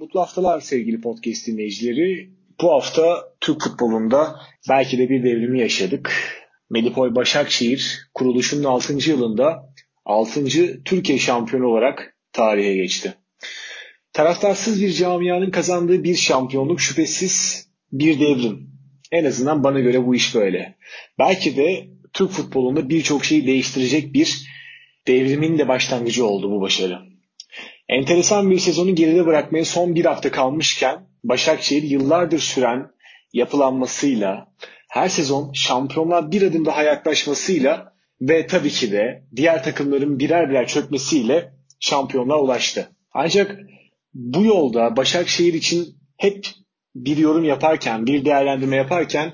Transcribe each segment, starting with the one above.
Mutlu haftalar sevgili podcast dinleyicileri. Bu hafta Türk futbolunda belki de bir devrimi yaşadık. Medipoy Başakşehir kuruluşunun 6. yılında 6. Türkiye şampiyonu olarak tarihe geçti. Taraftarsız bir camianın kazandığı bir şampiyonluk şüphesiz bir devrim. En azından bana göre bu iş böyle. Belki de Türk futbolunda birçok şeyi değiştirecek bir devrimin de başlangıcı oldu bu başarı. Enteresan bir sezonu geride bırakmaya son bir hafta kalmışken Başakşehir yıllardır süren yapılanmasıyla her sezon şampiyonlar bir adım daha yaklaşmasıyla ve tabii ki de diğer takımların birer birer çökmesiyle şampiyonluğa ulaştı. Ancak bu yolda Başakşehir için hep bir yorum yaparken, bir değerlendirme yaparken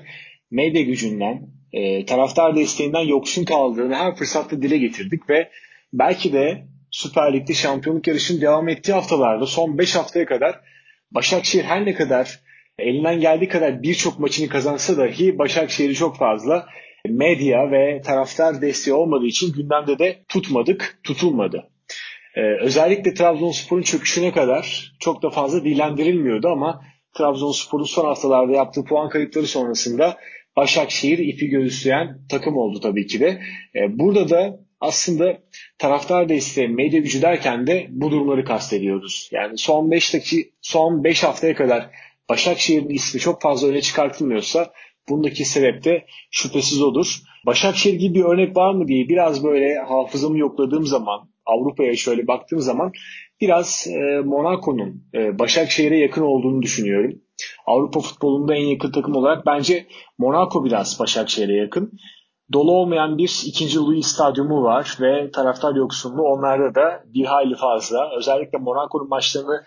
medya gücünden, e, taraftar desteğinden yoksun kaldığını her fırsatta dile getirdik ve belki de Süper Lig'de şampiyonluk yarışının devam ettiği haftalarda son 5 haftaya kadar Başakşehir her ne kadar elinden geldiği kadar birçok maçını kazansa dahi Başakşehir'i çok fazla medya ve taraftar desteği olmadığı için gündemde de tutmadık, tutulmadı. Ee, özellikle Trabzonspor'un çöküşüne kadar çok da fazla dilendirilmiyordu ama Trabzonspor'un son haftalarda yaptığı puan kayıpları sonrasında Başakşehir ipi göğüsleyen takım oldu tabii ki de. Ee, burada da aslında taraftar desteği, medya gücü derken de bu durumları kastediyoruz. Yani son 5 dakika, son 5 haftaya kadar Başakşehir'in ismi çok fazla öne çıkartılmıyorsa bundaki sebep de şüphesiz odur. Başakşehir gibi bir örnek var mı diye biraz böyle hafızamı yokladığım zaman Avrupa'ya şöyle baktığım zaman biraz e, Monaco'nun e, Başakşehir'e yakın olduğunu düşünüyorum. Avrupa futbolunda en yakın takım olarak bence Monaco biraz Başakşehir'e yakın dolu olmayan bir ikinci Louis stadyumu var ve taraftar yoksunluğu onlarda da bir hayli fazla. Özellikle Monaco'nun maçlarını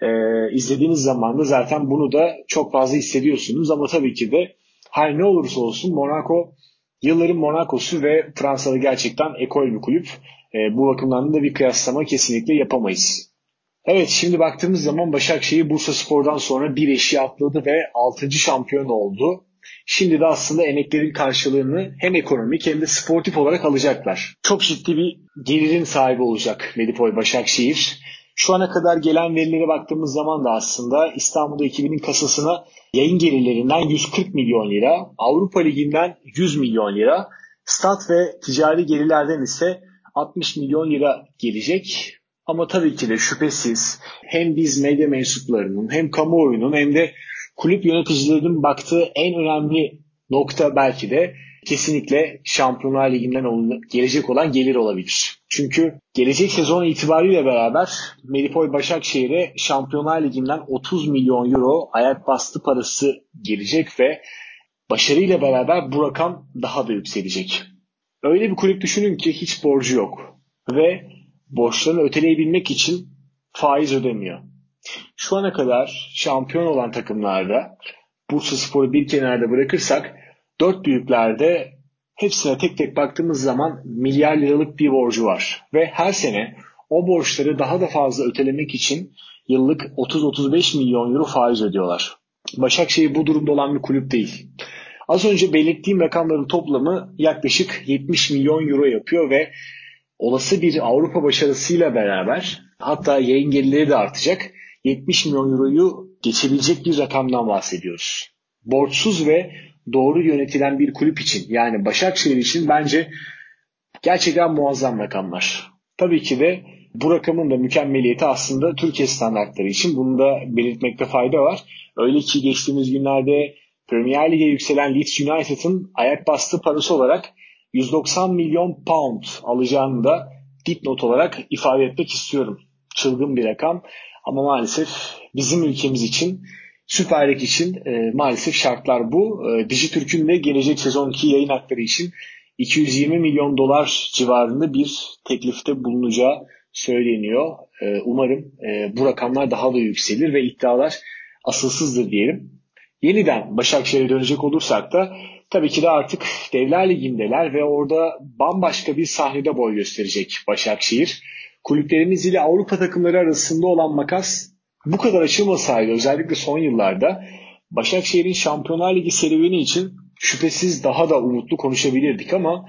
e, izlediğiniz zaman da zaten bunu da çok fazla hissediyorsunuz. Ama tabii ki de her ne olursa olsun Monaco yılların Monaco'su ve Fransa'da gerçekten ekol bir kulüp. E, bu bakımdan da bir kıyaslama kesinlikle yapamayız. Evet şimdi baktığımız zaman Başakşehir Bursa Spor'dan sonra bir eşi atladı ve 6. şampiyon oldu. Şimdi de aslında emeklerin karşılığını hem ekonomik hem de sportif olarak alacaklar. Çok ciddi bir gelirin sahibi olacak Medipol Başakşehir. Şu ana kadar gelen verilere baktığımız zaman da aslında İstanbul'da ekibinin kasasına yayın gelirlerinden 140 milyon lira, Avrupa Ligi'nden 100 milyon lira, stat ve ticari gelirlerden ise 60 milyon lira gelecek. Ama tabii ki de şüphesiz hem biz medya mensuplarının hem kamuoyunun hem de kulüp yöneticilerinin baktığı en önemli nokta belki de kesinlikle Şampiyonlar Ligi'nden gelecek olan gelir olabilir. Çünkü gelecek sezon itibariyle beraber Melipol Başakşehir'e Şampiyonlar Ligi'nden 30 milyon euro ayak bastı parası gelecek ve başarıyla beraber bu rakam daha da yükselecek. Öyle bir kulüp düşünün ki hiç borcu yok ve borçlarını öteleyebilmek için faiz ödemiyor. Şu ana kadar şampiyon olan takımlarda Bursa Spor'u bir kenarda bırakırsak dört büyüklerde hepsine tek tek baktığımız zaman milyar liralık bir borcu var. Ve her sene o borçları daha da fazla ötelemek için yıllık 30-35 milyon euro faiz ödüyorlar. Başakşehir bu durumda olan bir kulüp değil. Az önce belirttiğim rakamların toplamı yaklaşık 70 milyon euro yapıyor ve olası bir Avrupa başarısıyla beraber hatta yayın gelirleri de artacak 70 milyon euroyu geçebilecek bir rakamdan bahsediyoruz. Borçsuz ve doğru yönetilen bir kulüp için yani Başakşehir için bence gerçekten muazzam rakamlar. Tabii ki de bu rakamın da mükemmeliyeti aslında Türkiye standartları için bunu da belirtmekte fayda var. Öyle ki geçtiğimiz günlerde Premier Lig'e yükselen Leeds United'ın ayak bastığı parası olarak 190 milyon pound alacağını da dipnot olarak ifade etmek istiyorum. Çılgın bir rakam. Ama maalesef bizim ülkemiz için Süper Lig için e, maalesef şartlar bu. E, Dijitürk'ün de gelecek sezonki yayın hakları için 220 milyon dolar civarında bir teklifte bulunacağı söyleniyor. E, umarım e, bu rakamlar daha da yükselir ve iddialar asılsızdır diyelim. Yeniden Başakşehir'e dönecek olursak da tabii ki de artık Devler Ligi'ndeler ve orada bambaşka bir sahnede boy gösterecek Başakşehir kulüplerimiz ile Avrupa takımları arasında olan makas bu kadar açılmasaydı özellikle son yıllarda Başakşehir'in Şampiyonlar Ligi serüveni için şüphesiz daha da umutlu konuşabilirdik ama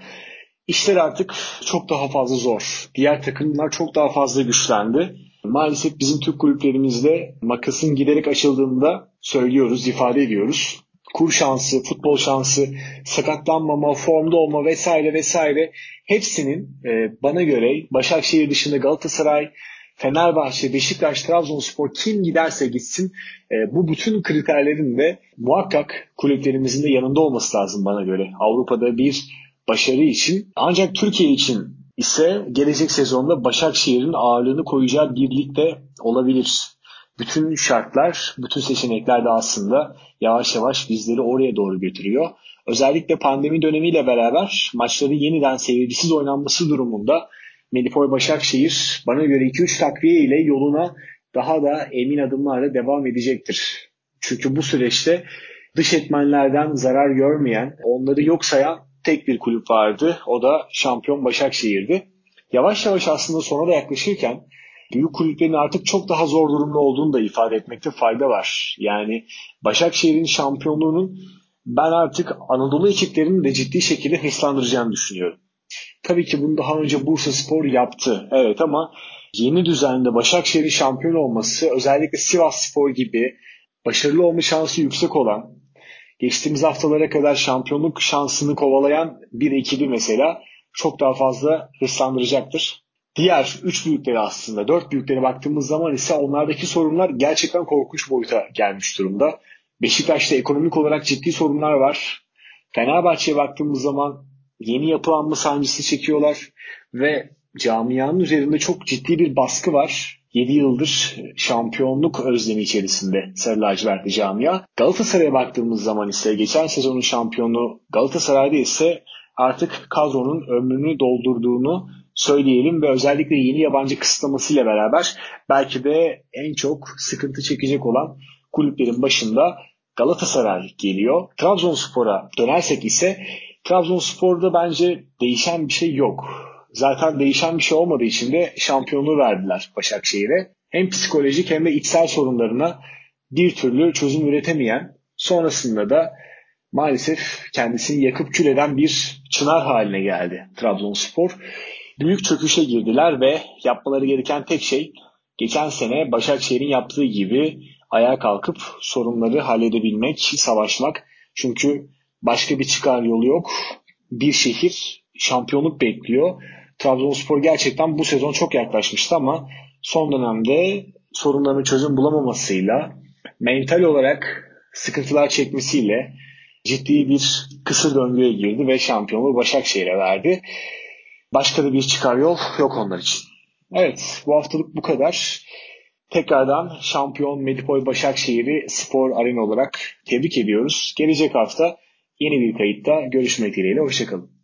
işler artık çok daha fazla zor. Diğer takımlar çok daha fazla güçlendi Maalesef bizim Türk kulüplerimizde makasın giderek açıldığında söylüyoruz, ifade ediyoruz. Kur şansı, futbol şansı, sakatlanmama, formda olma vesaire vesaire hepsinin e, bana göre Başakşehir dışında Galatasaray, Fenerbahçe, Beşiktaş, Trabzonspor kim giderse gitsin e, bu bütün kriterlerin de muhakkak kulüplerimizin de yanında olması lazım bana göre. Avrupa'da bir başarı için ancak Türkiye için ise gelecek sezonda Başakşehir'in ağırlığını koyacağı bir ligde olabilir. Bütün şartlar, bütün seçenekler de aslında yavaş yavaş bizleri oraya doğru götürüyor. Özellikle pandemi dönemiyle beraber maçları yeniden seyircisiz oynanması durumunda Medipoy Başakşehir bana göre 2-3 takviye ile yoluna daha da emin adımlarla devam edecektir. Çünkü bu süreçte dış etmenlerden zarar görmeyen, onları yok sayan tek bir kulüp vardı. O da şampiyon Başakşehir'di. Yavaş yavaş aslında sona da yaklaşırken büyük kulüplerin artık çok daha zor durumda olduğunu da ifade etmekte fayda var. Yani Başakşehir'in şampiyonluğunun ben artık Anadolu ekiplerinin de ciddi şekilde hırslandıracağını düşünüyorum. Tabii ki bunu daha önce Bursa Spor yaptı. Evet ama yeni düzende Başakşehir'in şampiyon olması özellikle Sivas Spor gibi başarılı olma şansı yüksek olan geçtiğimiz haftalara kadar şampiyonluk şansını kovalayan bir ekibi mesela çok daha fazla hırslandıracaktır. Diğer üç büyükleri aslında dört büyüklere baktığımız zaman ise onlardaki sorunlar gerçekten korkunç boyuta gelmiş durumda. Beşiktaş'ta ekonomik olarak ciddi sorunlar var. Fenerbahçe'ye baktığımız zaman yeni yapılanma sancısı çekiyorlar ve camianın üzerinde çok ciddi bir baskı var. 7 yıldır şampiyonluk özlemi içerisinde Sarı Lacivertli camia. Galatasaray'a baktığımız zaman ise geçen sezonun şampiyonu Galatasaray'da ise artık kadronun ömrünü doldurduğunu söyleyelim ve özellikle yeni yabancı kısıtlamasıyla beraber belki de en çok sıkıntı çekecek olan kulüplerin başında Galatasaray geliyor. Trabzonspor'a dönersek ise Trabzonspor'da bence değişen bir şey yok. Zaten değişen bir şey olmadığı için de şampiyonluğu verdiler Başakşehir'e. Hem psikolojik hem de içsel sorunlarına bir türlü çözüm üretemeyen, sonrasında da maalesef kendisini yakıp kül eden bir çınar haline geldi Trabzonspor. Büyük çöküşe girdiler ve yapmaları gereken tek şey geçen sene Başakşehir'in yaptığı gibi ayağa kalkıp sorunları halledebilmek, savaşmak. Çünkü başka bir çıkar yolu yok. Bir şehir şampiyonluk bekliyor. Trabzonspor gerçekten bu sezon çok yaklaşmıştı ama son dönemde sorunların çözüm bulamamasıyla, mental olarak sıkıntılar çekmesiyle ciddi bir kısır döngüye girdi ve şampiyonluğu Başakşehir'e verdi. Başka da bir çıkar yol yok onlar için. Evet bu haftalık bu kadar. Tekrardan şampiyon Medipoy Başakşehir'i spor arena olarak tebrik ediyoruz. Gelecek hafta yeni bir kayıtta görüşmek dileğiyle. Hoşçakalın.